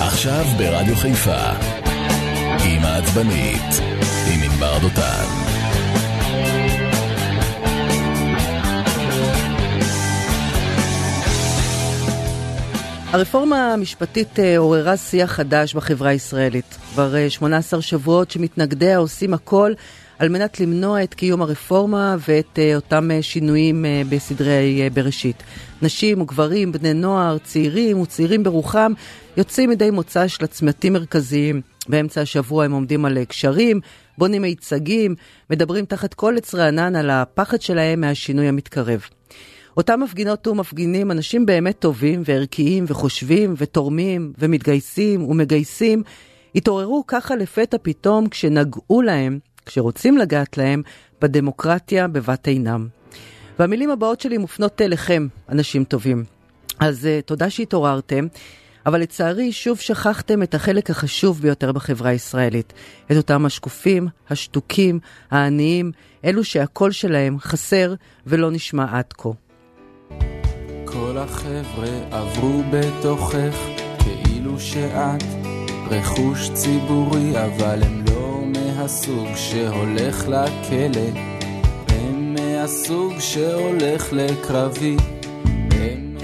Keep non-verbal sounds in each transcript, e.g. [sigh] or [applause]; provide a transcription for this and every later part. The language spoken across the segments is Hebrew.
עכשיו ברדיו חיפה, עם העצבנית, עם ענבר דותן. הרפורמה המשפטית אה, עוררה שיח חדש בחברה הישראלית. כבר 18 אה, שבועות שמתנגדיה עושים הכל על מנת למנוע את קיום הרפורמה ואת uh, אותם uh, שינויים uh, בסדרי בראשית. נשים וגברים, בני נוער, צעירים וצעירים ברוחם יוצאים מדי מוצ"ש לצמתים מרכזיים. באמצע השבוע הם עומדים על קשרים, בונים מיצגים, מדברים תחת כל עץ רענן על הפחד שלהם מהשינוי המתקרב. אותם מפגינות ומפגינים, אנשים באמת טובים וערכיים וחושבים ותורמים ומתגייסים ומגייסים, התעוררו ככה לפתע פתאום כשנגעו להם כשרוצים לגעת להם, בדמוקרטיה בבת עינם. והמילים הבאות שלי מופנות אליכם, אנשים טובים. אז uh, תודה שהתעוררתם, אבל לצערי שוב שכחתם את החלק החשוב ביותר בחברה הישראלית. את אותם השקופים, השתוקים, העניים, אלו שהקול שלהם חסר ולא נשמע עד כה. כל החבר'ה עברו בתוכך כאילו שאת רכוש ציבורי, אבל הם לא מהסוג שהולך לכלא, הם מהסוג שהולך לקרבי.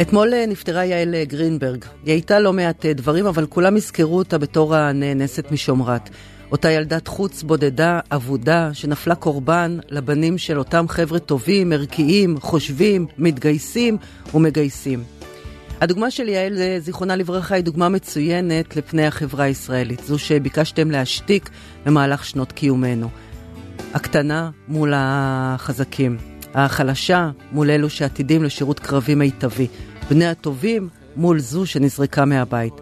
אתמול אה, נפטרה יעל אה, גרינברג. היא הייתה לא מעט אה, דברים, אבל כולם יזכרו אותה בתור הנאנסת משומרת. אותה ילדת חוץ בודדה, אבודה, שנפלה קורבן לבנים של אותם חבר'ה טובים, ערכיים, חושבים, מתגייסים ומגייסים. הדוגמה של יעל, זיכרונה לברכה, היא דוגמה מצוינת לפני החברה הישראלית, זו שביקשתם להשתיק במהלך שנות קיומנו. הקטנה מול החזקים, החלשה מול אלו שעתידים לשירות קרבי מיטבי, בני הטובים מול זו שנזרקה מהבית.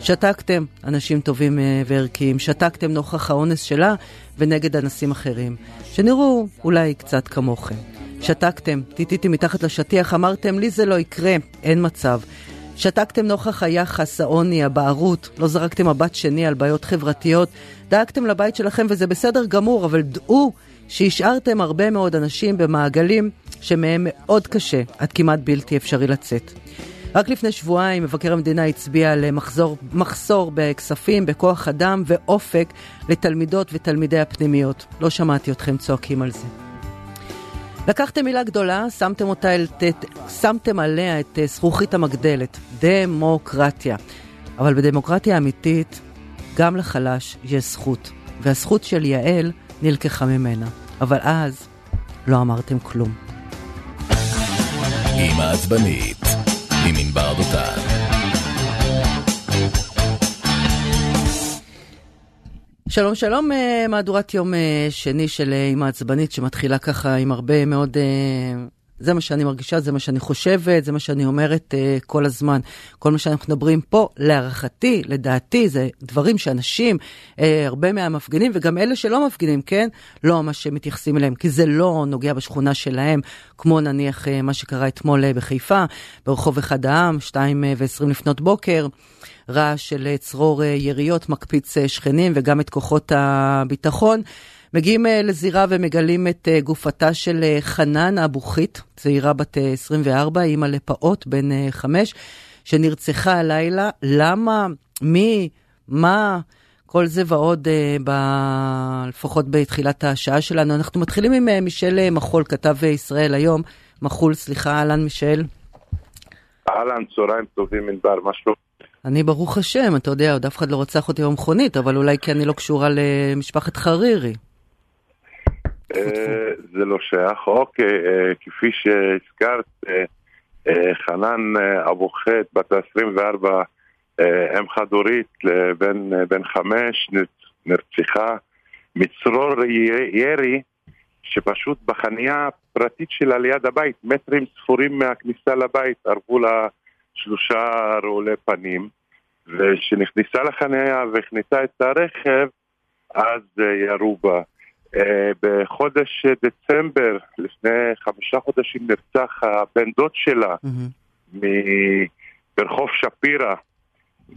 שתקתם, אנשים טובים אה, וערכיים, שתקתם נוכח האונס שלה ונגד אנסים אחרים, שנראו אולי קצת כמוכם. שתקתם, טיטיתי מתחת לשטיח, אמרתם לי זה לא יקרה, אין מצב. שתקתם נוכח היחס, העוני, הבערות, לא זרקתם מבט שני על בעיות חברתיות, דאגתם לבית שלכם וזה בסדר גמור, אבל דעו שהשארתם הרבה מאוד אנשים במעגלים שמהם מאוד קשה, עד כמעט בלתי אפשרי לצאת. רק לפני שבועיים מבקר המדינה הצביע על מחסור בכספים, בכוח אדם ואופק לתלמידות ותלמידי הפנימיות. לא שמעתי אתכם צועקים על זה. לקחתם מילה גדולה, שמתם, אותה אל, את, שמתם עליה את אה, זכוכית המגדלת, דמוקרטיה. אבל בדמוקרטיה אמיתית, גם לחלש יש זכות, והזכות של יעל נלקחה ממנה. אבל אז לא אמרתם כלום. עם העצבנית, עם ענבר דותן. שלום שלום, אה, מהדורת יום אה, שני של אימא אה, עצבנית שמתחילה ככה עם הרבה מאוד זה מה שאני מרגישה, זה מה שאני חושבת, זה מה שאני אומרת uh, כל הזמן. כל מה שאנחנו מדברים פה, להערכתי, לדעתי, זה דברים שאנשים, uh, הרבה מהמפגינים, וגם אלה שלא מפגינים, כן, לא ממש מתייחסים אליהם, כי זה לא נוגע בשכונה שלהם, כמו נניח uh, מה שקרה אתמול uh, בחיפה, ברחוב אחד העם, 2 ו-20 לפנות בוקר. רעש של צרור יריות מקפיץ שכנים וגם את כוחות הביטחון. מגיעים אה, לזירה ומגלים את אה, גופתה של אה, חנן אבו חיט, צעירה בת 24, אימא לפעוט בן 5, שנרצחה הלילה. למה? מי? מה? כל זה ועוד, ב... לפחות בתחילת השעה שלנו. אנחנו מתחילים עם מישל מחול, כתב ישראל היום. מחול, סליחה, אהלן מישל. אהלן, צהריים טובים, ענבר, מה שלום? אני ברוך השם, אתה יודע, עוד אף אחד לא רצח אותי במכונית, אבל אולי כי אני לא קשורה למשפחת חרירי. אה, זה לא שייך. אוקיי, אה, כפי שהזכרת, אה, חנן אבו חט, בת 24, אם חד-הורית, בן חמש, נרצחה מצרור ירי שפשוט בחניה פרטית שלה ליד הבית, מטרים ספורים מהכניסה לבית, ערבו לה שלושה רעולי פנים, וכשנכנסה לחניה והכניסה את הרכב, אז ירו בה. אה, בחודש דצמבר, לפני חמישה חודשים, נרצח הבן דוד שלה mm-hmm. ברחוב שפירא.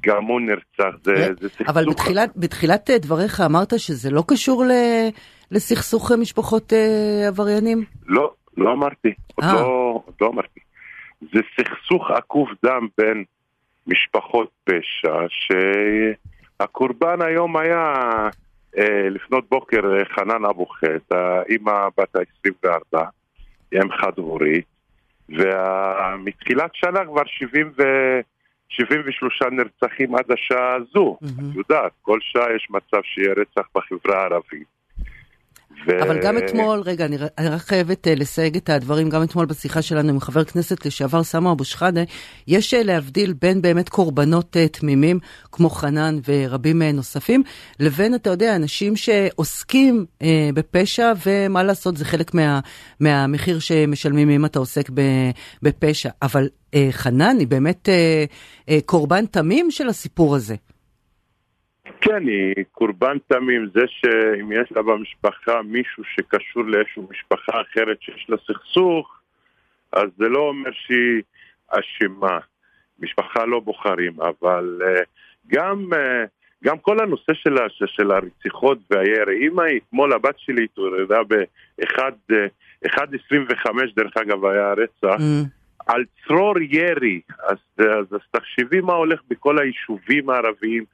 גם הוא נרצח, זה, אה, זה סכסוך. אבל בתחילת, בתחילת דבריך אמרת שזה לא קשור ל, לסכסוך משפחות אה, עבריינים? לא, לא אמרתי, עוד לא, לא אמרתי. זה סכסוך עקוב דם בין משפחות פשע, שהקורבן היום היה אה, לפנות בוקר חנן אבו חט, האימא בת ה-24, היא אם חד-הורית, ומתחילת שנה כבר 70 ו... 73 נרצחים עד השעה הזו. Mm-hmm. את יודעת, כל שעה יש מצב שיהיה רצח בחברה הערבית. ו... אבל גם אתמול, רגע, אני, אני רק חייבת uh, לסייג את הדברים, גם אתמול בשיחה שלנו עם חבר כנסת לשעבר סמא אבו שחאדה, יש uh, להבדיל בין באמת קורבנות uh, תמימים, כמו חנן ורבים נוספים, לבין, אתה יודע, אנשים שעוסקים uh, בפשע, ומה לעשות, זה חלק מה, מהמחיר שמשלמים אם אתה עוסק בפשע. אבל חנן היא באמת קורבן תמים של הסיפור הזה. כן, היא קורבן תמים, זה שאם יש לה במשפחה מישהו שקשור לאיזושהי משפחה אחרת שיש לה סכסוך, אז זה לא אומר שהיא אשמה. משפחה לא בוחרים, אבל uh, גם, uh, גם כל הנושא של, של הרציחות והירי, אם אתמול הבת שלי התעוררה ב-1.25 דרך אגב היה הרצח, mm. על צרור ירי, אז, אז, אז תחשבי מה הולך בכל היישובים הערביים.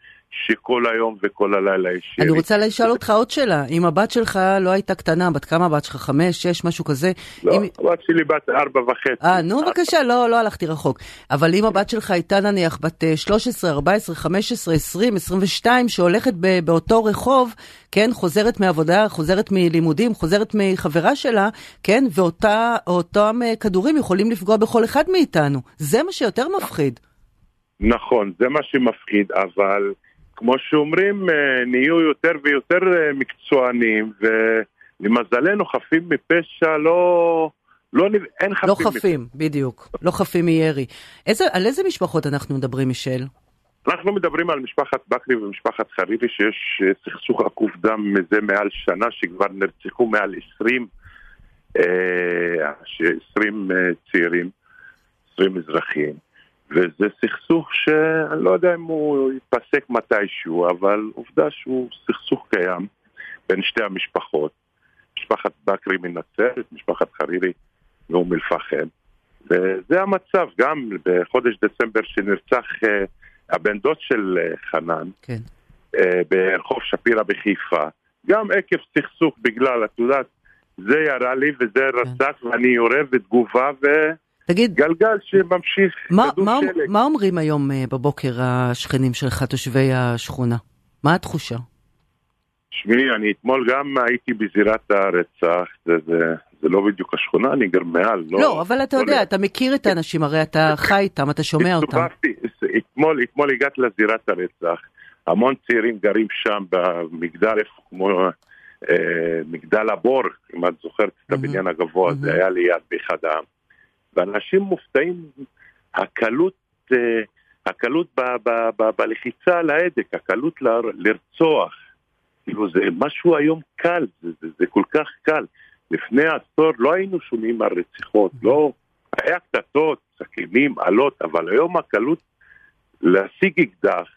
שכל היום וכל הלילה יש... אני רוצה לשאול אותך עוד שאלה. אם הבת שלך לא הייתה קטנה, בת כמה הבת שלך? חמש, שש, משהו כזה? לא, אם... הבת שלי בת ארבע וחצי. אה, נו בבקשה, לא, לא הלכתי רחוק. אבל אם הבת שלך הייתה נניח בת 13, 14, 15, 20, 22, שהולכת באותו רחוב, כן, חוזרת מעבודה, חוזרת מלימודים, חוזרת מחברה שלה, כן, ואותם אה, כדורים יכולים לפגוע בכל אחד מאיתנו. זה מה שיותר מפחיד. נכון, זה מה שמפחיד, אבל... כמו שאומרים, אה, נהיו יותר ויותר אה, מקצוענים, ולמזלנו חפים מפשע לא... לא, אין חפים. לא חפים, מפשע. בדיוק. לא חפים מירי. איזה, על איזה משפחות אנחנו מדברים, מישל? אנחנו מדברים על משפחת בכרי ומשפחת חרירי שיש אה, סכסוך עקוב דם מזה מעל שנה שכבר נרצחו מעל 20, 20 צעירים, 20 אזרחים. וזה סכסוך שאני לא יודע אם הוא ייפסק מתישהו, אבל עובדה שהוא סכסוך קיים בין שתי המשפחות. משפחת בכרי מנצרת, משפחת חרירי מאום אל-פחם. וזה המצב, גם בחודש דצמבר שנרצח uh, הבן דוד של uh, חנן, כן. uh, ברחוב שפירא בחיפה, גם עקב סכסוך בגלל, את יודעת, זה ירה לי וזה כן. רצח ואני יורה בתגובה ו... תגיד, גלגל שממשיך, מה, מה, מה אומרים היום אה, בבוקר השכנים שלך, תושבי השכונה? מה התחושה? שמי, אני אתמול גם הייתי בזירת הרצח, זה, זה, זה לא בדיוק השכונה, אני גר מעל. לא, לא אבל אתה לא יודע, אתה מכיר את האנשים, הרי אתה חי איתם, אתה שומע אותם. אתמול, אתמול הגעתי לזירת הרצח, המון צעירים גרים שם במגדל, איפה כמו אה, מגדל הבור, אם את זוכרת את הבניין הגבוה, זה היה ליד באחד העם. ואנשים מופתעים, הקלות, אה, הקלות ב, ב, ב, בלחיצה על ההדק, הקלות ל, לרצוח. כאילו זה משהו היום קל, זה, זה, זה כל כך קל. לפני עשור לא היינו שומעים על רציחות, לא, היה קטטות, סכינים, עלות, אבל היום הקלות להשיג אקדח,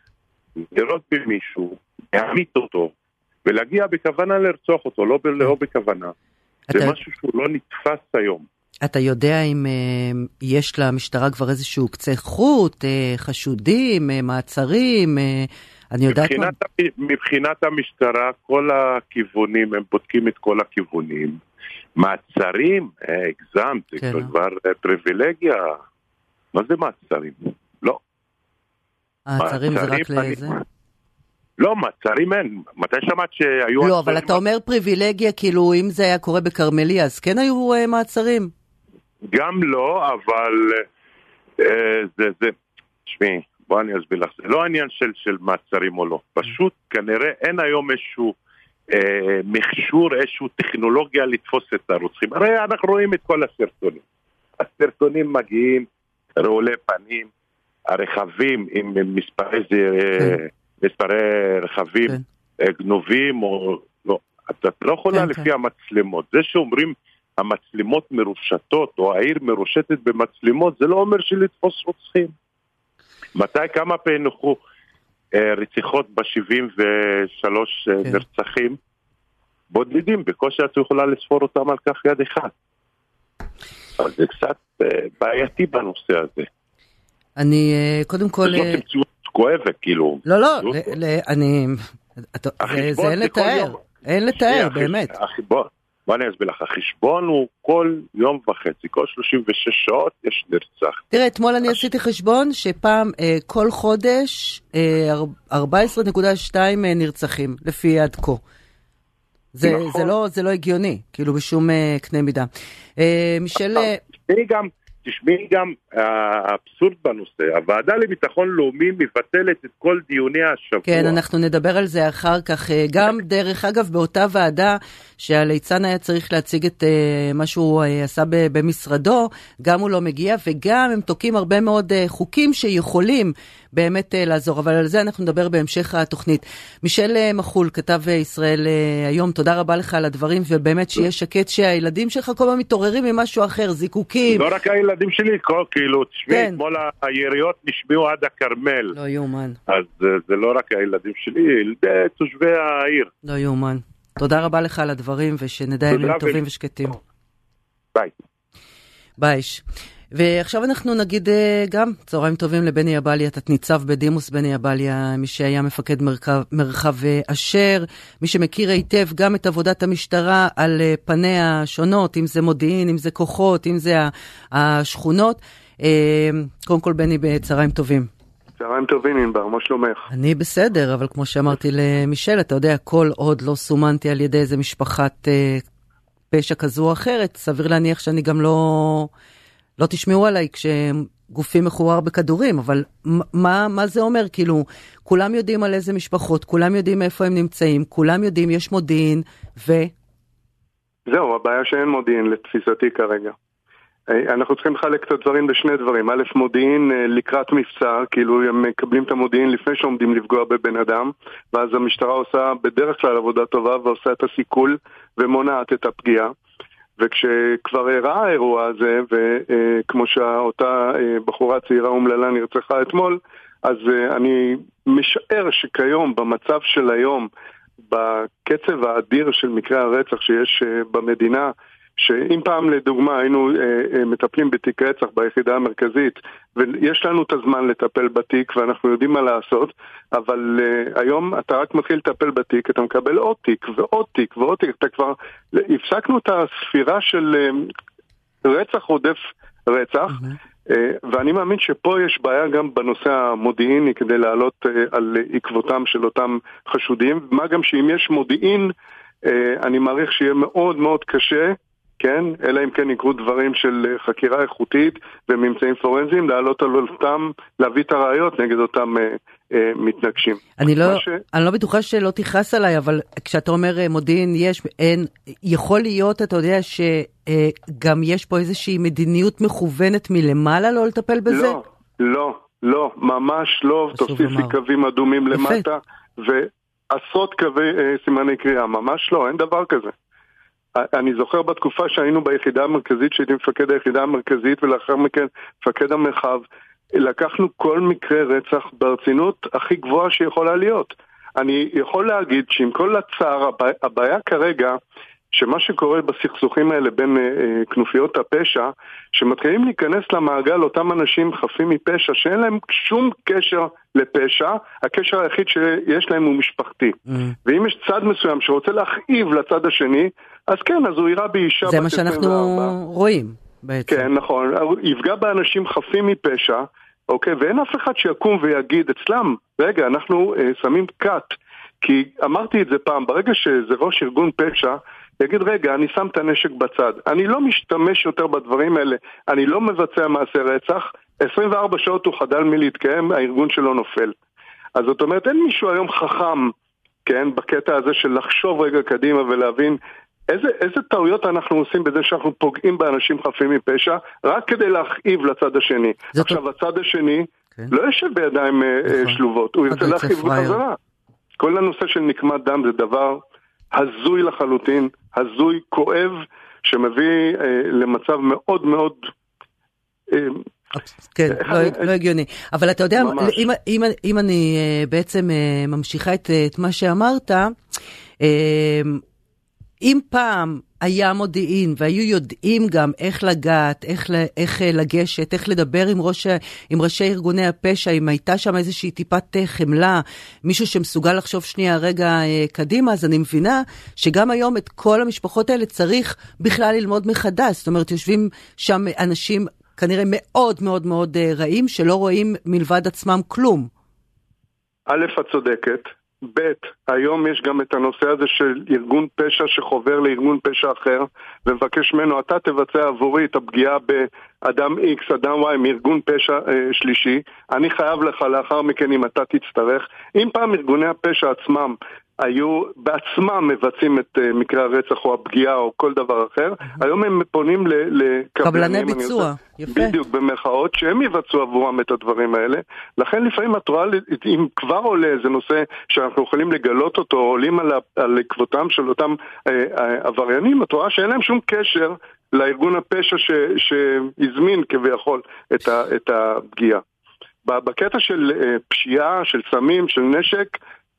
לראות במישהו, להמית אותו, ולהגיע בכוונה לרצוח אותו, לא, לא בכוונה. אתה... זה משהו שהוא לא נתפס היום. אתה יודע אם uh, יש למשטרה כבר איזשהו קצה חוט, uh, חשודים, uh, מעצרים? אני יודעת מבחינת, מה... מבחינת המשטרה, כל הכיוונים, הם בודקים את כל הכיוונים. מעצרים? הגזמת, זה כן. כבר פריבילגיה. מה זה מעצרים? לא. מעצרים זה רק לאיזה? לא, מעצרים אין. מתי שמעת שהיו... לא, אבל אתה אומר פריבילגיה, כאילו אם זה היה קורה בכרמליה, אז כן היו מעצרים? גם לא, אבל אה, זה, זה, תשמעי, בוא אני אסביר לך, זה לא עניין של, של מעצרים או לא, פשוט כנראה אין היום איזשהו אה, מכשור, איזושהי טכנולוגיה לתפוס את הרוצחים. הרי אנחנו רואים את כל הסרטונים. הסרטונים מגיעים, רעולי פנים, הרכבים עם מספרי, כן. מספרי רכבים כן. אה, גנובים או לא. אתה לא יכולה כן, לפי כן. המצלמות. זה שאומרים המצלמות מרושתות, או העיר מרושתת במצלמות, זה לא אומר שלתפוס רוצחים. מתי, כמה פענחו אה, רציחות ב-73 אה, כן. נרצחים? בודדים, בקושי את יכולה לספור אותם על כף יד אחד. אז זה קצת אה, בעייתי בנושא הזה. אני אה, קודם כל... זאת מציאות כואבת, כאילו. לא, לא, אני... זה אין לתאר. אין לתאר, באמת. בוא אני אסביר לך, החשבון הוא כל יום וחצי, כל 36 שעות יש נרצח. תראה, אתמול אני עשיתי חשבון שפעם, אה, כל חודש, אה, 14.2 אה, נרצחים, לפי עד כה. זה, נכון. זה, לא, זה לא הגיוני, כאילו בשום אה, קנה מידה. אה, מישל... תשמעי גם, תשמעי גם האבסורד בנושא, הוועדה לביטחון לאומי מבטלת את כל דיוני השבוע. כן, אנחנו נדבר על זה אחר כך. אה, גם, דרך אגב, באותה ועדה שהליצן היה צריך להציג את uh, מה שהוא עשה במשרדו, גם הוא לא מגיע, וגם הם תוקעים הרבה מאוד חוקים שיכולים באמת uh, לעזור, אבל על זה אנחנו נדבר בהמשך התוכנית. מישל uh, מחול, כתב uh, ישראל היום, תודה רבה לך על הדברים, ובאמת שיהיה שקט שהילדים שלך כל הזמן מתעוררים ממשהו אחר, זיקוקים. לא רק הילדים שלי, כל, כאילו, תשמעי, כן. אתמול היריות נשמעו עד הכרמל. לא יאומן. אז זה לא רק הילדים שלי, ילדי תושבי העיר. לא יאומן. תודה רבה לך על הדברים, ושנדע ימים טובים ושקטים. ביי. ביי. ועכשיו אנחנו נגיד אה, גם צהריים טובים לבני עבליה, תת-ניצב בדימוס בני עבליה, מי שהיה מפקד מרחב, מרחב אה, אשר, מי שמכיר היטב גם את עבודת המשטרה על אה, פניה השונות, אם זה מודיעין, אם זה כוחות, אם זה השכונות. קודם כל בני, צהריים טובים. צהריים טובים ענבר, מה שלומך? אני בסדר, אבל כמו שאמרתי למישל, אתה יודע, כל עוד לא סומנתי על ידי איזה משפחת אה, פשע כזו או אחרת, סביר להניח שאני גם לא, לא תשמעו עליי כשגופי מחורר בכדורים, אבל מה, מה זה אומר? כאילו, כולם יודעים על איזה משפחות, כולם יודעים איפה הם נמצאים, כולם יודעים, יש מודיעין, ו... זהו, הבעיה שאין מודיעין לתפיסתי כרגע. אה, אנחנו צריכים לחלק את הדברים לשני דברים. א', מודיעין אה, לקראת מבצע, כאילו הם מקבלים את המודיעין לפני שעומדים לפגוע בבן אדם, ואז המשטרה עושה בדרך כלל עבודה טובה ועושה את הסיכול ומונעת את הפגיעה. וכשכבר אירע האירוע הזה, וכמו שאותה אה, בחורה צעירה אומללה נרצחה אתמול, אז אני משער שכיום, במצב של היום, בקצב האדיר של מקרי הרצח שיש במדינה, שאם פעם לדוגמה היינו אה, אה, מטפלים בתיק רצח ביחידה המרכזית ויש לנו את הזמן לטפל בתיק ואנחנו יודעים מה לעשות אבל אה, היום אתה רק מתחיל לטפל בתיק, אתה מקבל עוד תיק ועוד תיק ועוד תיק, אתה כבר... הפסקנו את הספירה של אה, רצח רודף רצח mm-hmm. אה, ואני מאמין שפה יש בעיה גם בנושא המודיעיני כדי לעלות אה, על עקבותם של אותם חשודים מה גם שאם יש מודיעין אה, אני מעריך שיהיה מאוד מאוד קשה כן? אלא אם כן יקרו דברים של אה, חקירה איכותית וממצאים פורנזיים, להעלות על אותם, להביא את הראיות נגד אותם אה, אה, מתנגשים. אני לא, ש... אני לא בטוחה שלא תכעס עליי, אבל כשאתה אומר אה, מודיעין יש, אין, יכול להיות, אתה יודע, שגם אה, יש פה איזושהי מדיניות מכוונת מלמעלה לא לטפל בזה? לא, לא, לא, ממש לא, תוסיפי קווים אדומים למטה, ועשרות קווי אה, סימני קריאה, ממש לא, אין דבר כזה. אני זוכר בתקופה שהיינו ביחידה המרכזית, שהייתי מפקד היחידה המרכזית ולאחר מכן מפקד המרחב, לקחנו כל מקרה רצח ברצינות הכי גבוהה שיכולה להיות. אני יכול להגיד שעם כל הצער, הבעיה כרגע שמה שקורה בסכסוכים האלה בין אה, אה, כנופיות הפשע, שמתחילים להיכנס למעגל אותם אנשים חפים מפשע שאין להם שום קשר לפשע, הקשר היחיד שיש להם הוא משפחתי. Mm. ואם יש צד מסוים שרוצה להכאיב לצד השני, אז כן, אז הוא יירה באישה זה מה שאנחנו רואים בעצם. כן, נכון. יפגע באנשים חפים מפשע, אוקיי? ואין אף אחד שיקום ויגיד אצלם, רגע, אנחנו אה, שמים cut. כי אמרתי את זה פעם, ברגע שזה ראש ארגון פשע, יגיד, רגע, אני שם את הנשק בצד. אני לא משתמש יותר בדברים האלה, אני לא מבצע מעשה רצח, 24 שעות הוא חדל מלהתקיים, הארגון שלו נופל. אז זאת אומרת, אין מישהו היום חכם, כן, בקטע הזה של לחשוב רגע קדימה ולהבין איזה, איזה טעויות אנחנו עושים בזה שאנחנו פוגעים באנשים חפים מפשע, רק כדי להכאיב לצד השני. עכשיו, טוב. הצד השני כן. לא יושב בידיים אה, נכון. שלובות, הוא ירצה להכאיב בחזרה. כל הנושא של נקמת דם זה דבר הזוי לחלוטין, הזוי, כואב, שמביא אה, למצב מאוד מאוד... אה, כן, לא, לא הגיוני. אבל אתה יודע, אם, אם, אם אני אה, בעצם אה, ממשיכה את, את מה שאמרת, אם פעם היה מודיעין והיו יודעים גם איך לגעת, איך, איך אה, לגשת, איך לדבר עם, ראש, עם ראשי ארגוני הפשע, אם הייתה שם איזושהי טיפת אה, חמלה, מישהו שמסוגל לחשוב שנייה רגע אה, קדימה, אז אני מבינה שגם היום את כל המשפחות האלה צריך בכלל ללמוד מחדש. זאת אומרת, יושבים שם אנשים כנראה מאוד מאוד מאוד רעים, שלא רואים מלבד עצמם כלום. א', את צודקת. ב', היום יש גם את הנושא הזה של ארגון פשע שחובר לארגון פשע אחר ומבקש ממנו, אתה תבצע עבורי את הפגיעה באדם X, אדם Y, מארגון פשע אה, שלישי, אני חייב לך לאחר מכן אם אתה תצטרך. אם פעם ארגוני הפשע עצמם היו בעצמם מבצעים את uh, מקרה הרצח או הפגיעה או כל דבר אחר, היום הם פונים לקבלני ביצוע, יפה. בדיוק, במרכאות, שהם יבצעו עבורם את הדברים האלה. לכן לפעמים את רואה, אם כבר עולה איזה נושא שאנחנו יכולים לגלות אותו, עולים על עקבותם של אותם uh, uh, עבריינים, את רואה שאין להם שום קשר לארגון הפשע שהזמין כביכול את, ה, את הפגיעה. בקטע של פשיעה, של סמים, של נשק,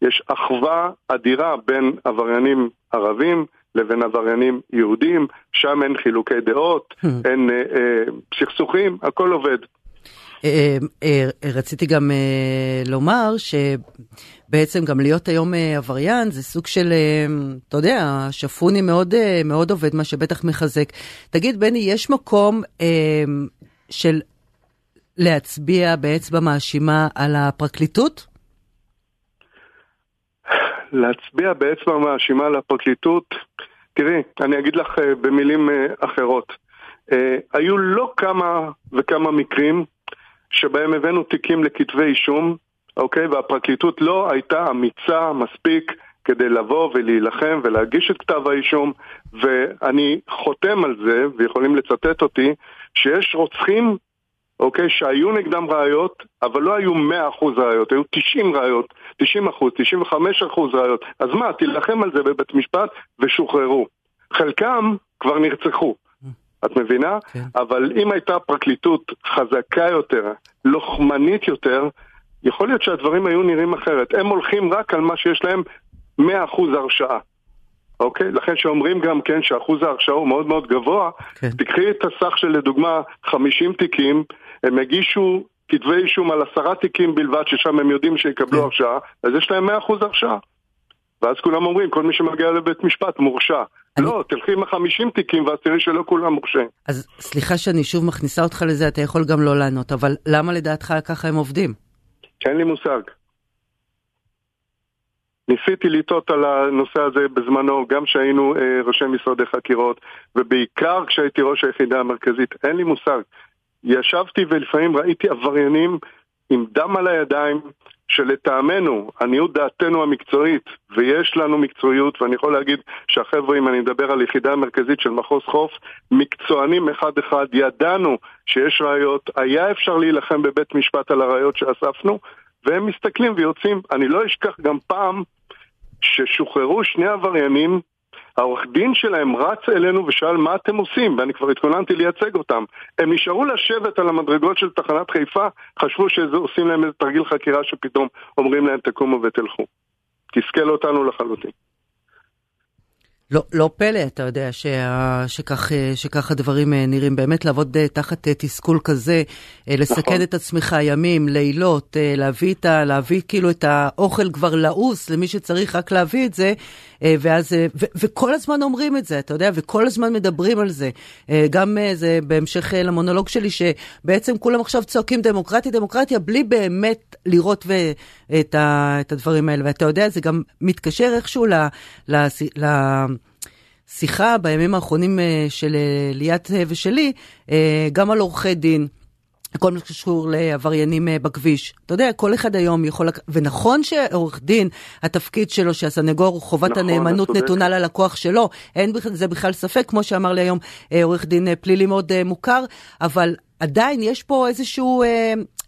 יש אחווה אדירה בין עבריינים ערבים לבין עבריינים יהודים, שם אין חילוקי דעות, hmm. אין אה, אה, סכסוכים, הכל עובד. אה, אה, אה, רציתי גם לומר שבעצם גם להיות היום עבריין זה סוג של, אתה יודע, שפוני מאוד, מאוד עובד, מה שבטח מחזק. תגיד, בני, יש מקום של להצביע באצבע מאשימה על הפרקליטות? להצביע באצבע מאשימה לפרקליטות, תראי, אני אגיד לך אה, במילים אה, אחרות. אה, היו לא כמה וכמה מקרים שבהם הבאנו תיקים לכתבי אישום, אוקיי? והפרקליטות לא הייתה אמיצה מספיק כדי לבוא ולהילחם ולהגיש את כתב האישום, ואני חותם על זה, ויכולים לצטט אותי, שיש רוצחים אוקיי? שהיו נגדם ראיות, אבל לא היו 100% ראיות, היו 90 ראיות, 90 אחוז, 95 אחוז ראיות. אז מה, תילחם על זה בבית משפט ושוחררו. חלקם כבר נרצחו. את מבינה? כן. אבל אם הייתה פרקליטות חזקה יותר, לוחמנית יותר, יכול להיות שהדברים היו נראים אחרת. הם הולכים רק על מה שיש להם 100% הרשעה. אוקיי? לכן שאומרים גם כן שאחוז ההרשעה הוא מאוד מאוד גבוה, כן. תקחי את הסך של לדוגמה 50 תיקים, הם הגישו כתבי אישום על עשרה תיקים בלבד, ששם הם יודעים שיקבלו כן. הרשעה, אז יש להם 100% הרשעה. ואז כולם אומרים, כל מי שמגיע לבית משפט מורשע. אני... לא, תלכי עם 50 תיקים ואז תראי שלא כולם מורשעים. אז סליחה שאני שוב מכניסה אותך לזה, אתה יכול גם לא לענות, אבל למה לדעתך ככה הם עובדים? אין לי מושג. ניסיתי לטעות על הנושא הזה בזמנו, גם כשהיינו אה, ראשי משרדי חקירות, ובעיקר כשהייתי ראש היחידה המרכזית, אין לי מושג. ישבתי ולפעמים ראיתי עבריינים עם דם על הידיים, שלטעמנו, עניות דעתנו המקצועית, ויש לנו מקצועיות, ואני יכול להגיד שהחבר'ה, אם אני מדבר על יחידה המרכזית של מחוז חוף, מקצוענים אחד-אחד, ידענו שיש ראיות, היה אפשר להילחם בבית משפט על הראיות שאספנו, והם מסתכלים ויוצאים. אני לא אשכח גם פעם ששוחררו שני עבריינים, העורך דין שלהם רץ אלינו ושאל מה אתם עושים, ואני כבר התכוננתי לייצג אותם. הם נשארו לשבת על המדרגות של תחנת חיפה, חשבו שעושים להם איזה תרגיל חקירה שפתאום אומרים להם תקומו ותלכו. תסכל אותנו לחלוטין. לא, לא פלא, אתה יודע, שה, שכך, שכך הדברים אה, נראים. באמת לעבוד אה, תחת אה, תסכול כזה, לסכן נכון. את עצמך ימים, לילות, להביא, את ה, להביא כאילו את האוכל כבר לעוס למי שצריך רק להביא את זה, ואז, ו, וכל הזמן אומרים את זה, אתה יודע, וכל הזמן מדברים על זה. גם זה בהמשך למונולוג שלי, שבעצם כולם עכשיו צועקים דמוקרטיה, דמוקרטיה, בלי באמת לראות ו, את, ה, את הדברים האלה. ואתה יודע, זה גם מתקשר איכשהו ל... ל, ל שיחה בימים האחרונים אה, של אה, ליאת אה, ושלי, גם על עורכי דין. כל מה שקשור לעבריינים בכביש. אתה יודע, כל אחד היום יכול... לק... ונכון שעורך דין, התפקיד שלו, שהסנגור, חובת נכון, הנאמנות נתונה ללקוח שלו, אין בזה בכלל ספק, כמו שאמר לי היום עורך דין פלילי מאוד מוכר, אבל עדיין יש פה איזשהו,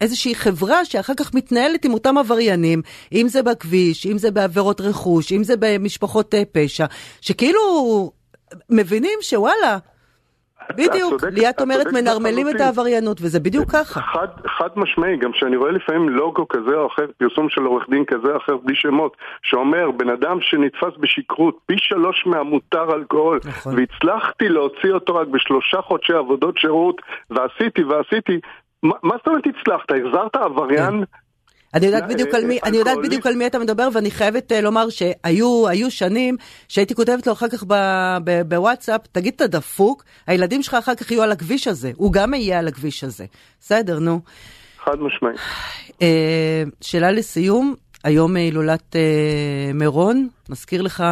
איזושהי חברה שאחר כך מתנהלת עם אותם עבריינים, אם זה בכביש, אם זה בעבירות רכוש, אם זה במשפחות פשע, שכאילו מבינים שוואלה, בדיוק, ליאת אומרת מנרמלים את העבריינות, וזה בדיוק ככה. חד, חד משמעי, גם כשאני רואה לפעמים לוגו כזה או אחר, פרסום של עורך דין כזה או אחר, בלי שמות, שאומר, בן אדם שנתפס בשכרות פי שלוש מהמותר אלכוהול, נכון. והצלחתי להוציא אותו רק בשלושה חודשי עבודות שירות, ועשיתי ועשיתי, מה זאת אומרת הצלחת? החזרת עבריין? כן. אני יודעת בדיוק על מי, אני יודעת בדיוק על מי אתה מדבר, ואני חייבת אה, לומר שהיו שנים שהייתי כותבת לו אחר כך בוואטסאפ, תגיד אתה דפוק, הילדים שלך אחר כך יהיו על הכביש הזה, הוא גם יהיה על הכביש הזה. בסדר, נו. חד משמעי. אה, שאלה לסיום, היום הילולת אה, מירון, מזכיר לך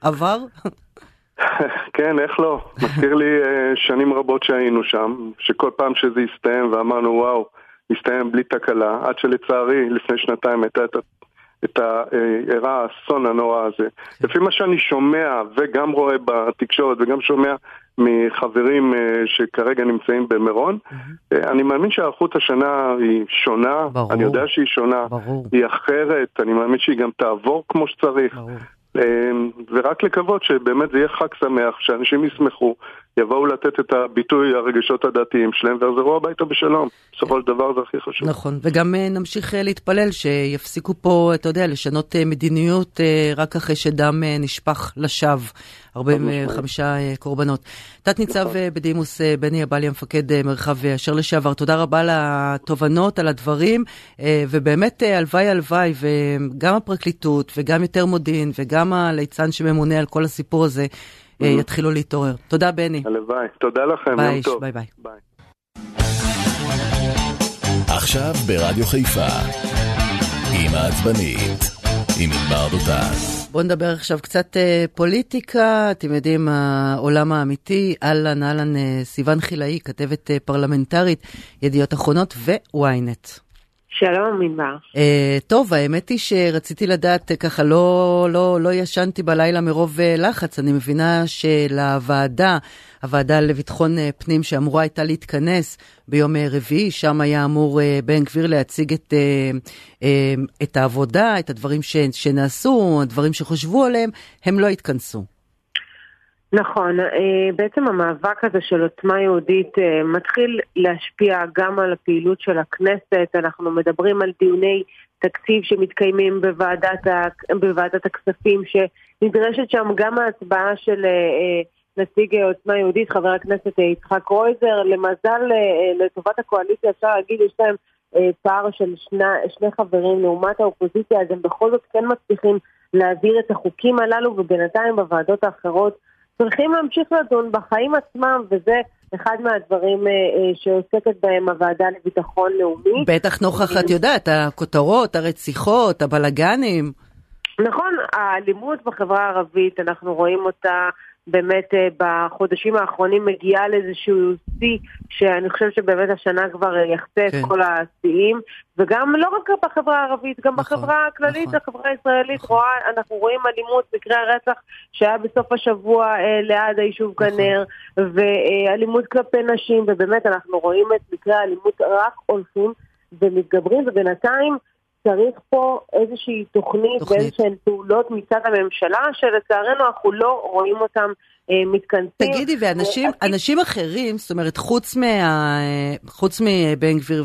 עבר? [laughs] כן, איך לא? מזכיר לי שנים רבות שהיינו שם, שכל פעם שזה הסתיים ואמרנו וואו, הסתיים בלי תקלה, עד שלצערי לפני שנתיים הייתה את, את אירע האסון הנורא הזה. לפי מה שאני שומע וגם רואה בתקשורת וגם שומע מחברים אה, שכרגע נמצאים במירון, אה, אני מאמין שההיערכות השנה היא שונה, ברור, אני יודע שהיא שונה, ברור. היא אחרת, אני מאמין שהיא גם תעבור כמו שצריך. ברור. אמ, ורק לקוות שבאמת זה יהיה חג שמח, שאנשים ישמחו, יבואו לתת את הביטוי הרגשות הדתיים שלהם ויחזרו הביתה בשלום. בסופו של דבר זה הכי חשוב. נכון, וגם אה, נמשיך אה, להתפלל שיפסיקו פה, אתה יודע, לשנות אה, מדיניות רק אחרי שדם נשפך לשווא. 45 קורבנות. תת-ניצב נכון. בדימוס בני עבליה, מפקד מרחב אשר לשעבר, תודה רבה על התובנות, על הדברים, ובאמת הלוואי הלוואי, וגם הפרקליטות, וגם יותר מודיעין, וגם הליצן שממונה על כל הסיפור הזה. יתחילו להתעורר. תודה, בני. הלוואי. תודה לכם, ביי, יום טוב. ביי ביי. ביי. עכשיו ברדיו חיפה, עם העצבנית, עם ענבר דותן. בואו נדבר עכשיו קצת אה, פוליטיקה, אתם יודעים, העולם האמיתי, אהלן אהלן אה, סיון חילאי, כתבת אה, פרלמנטרית, ידיעות אחרונות ו-ynet. שלום, ענבר. Uh, טוב, האמת היא שרציתי לדעת, uh, ככה לא, לא, לא ישנתי בלילה מרוב uh, לחץ. אני מבינה שלוועדה, הוועדה לביטחון פנים שאמורה הייתה להתכנס ביום רביעי, שם היה אמור בן גביר להציג את, את העבודה, את הדברים ש, שנעשו, הדברים שחושבו עליהם, הם לא התכנסו. נכון, אה, בעצם המאבק הזה של עוצמה יהודית אה, מתחיל להשפיע גם על הפעילות של הכנסת, אנחנו מדברים על דיוני תקציב שמתקיימים בוועדת, בוועדת הכספים, שנדרשת שם גם ההצבעה של אה, נציג עוצמה יהודית, חבר הכנסת יצחק קרויזר, למזל, לטובת הקואליציה אפשר להגיד, יש להם פער של שני, שני חברים לעומת האופוזיציה, אז הם בכל זאת כן מצליחים להעביר את החוקים הללו, ובינתיים בוועדות האחרות צריכים להמשיך לדון בחיים עצמם, וזה אחד מהדברים אה, אה, שעוסקת בהם הוועדה לביטחון לאומי. בטח נוכח, את יודעת, הכותרות, הרציחות, הבלגנים. נכון, האלימות בחברה הערבית, אנחנו רואים אותה באמת אה, בחודשים האחרונים מגיעה לאיזשהו שיא שאני חושבת שבאמת השנה כבר אה, יחצה כן. את כל השיאים וגם לא רק בחברה הערבית, גם נכון, בחברה הכללית, נכון. החברה הישראלית, נכון. רואה, אנחנו רואים אלימות, מקרי הרצח שהיה בסוף השבוע אה, ליד היישוב נכון. כנר ואלימות כלפי נשים ובאמת אנחנו רואים את מקרי האלימות רק הולכים ומתגברים ובינתיים צריך פה איזושהי תוכנית, תוכנית. ואיזשהן פעולות מצד הממשלה, שלצערנו אנחנו לא רואים אותן מתכנסים. תגידי, ואנשים אנשים אחרים, זאת אומרת, חוץ, מה, חוץ מבן גביר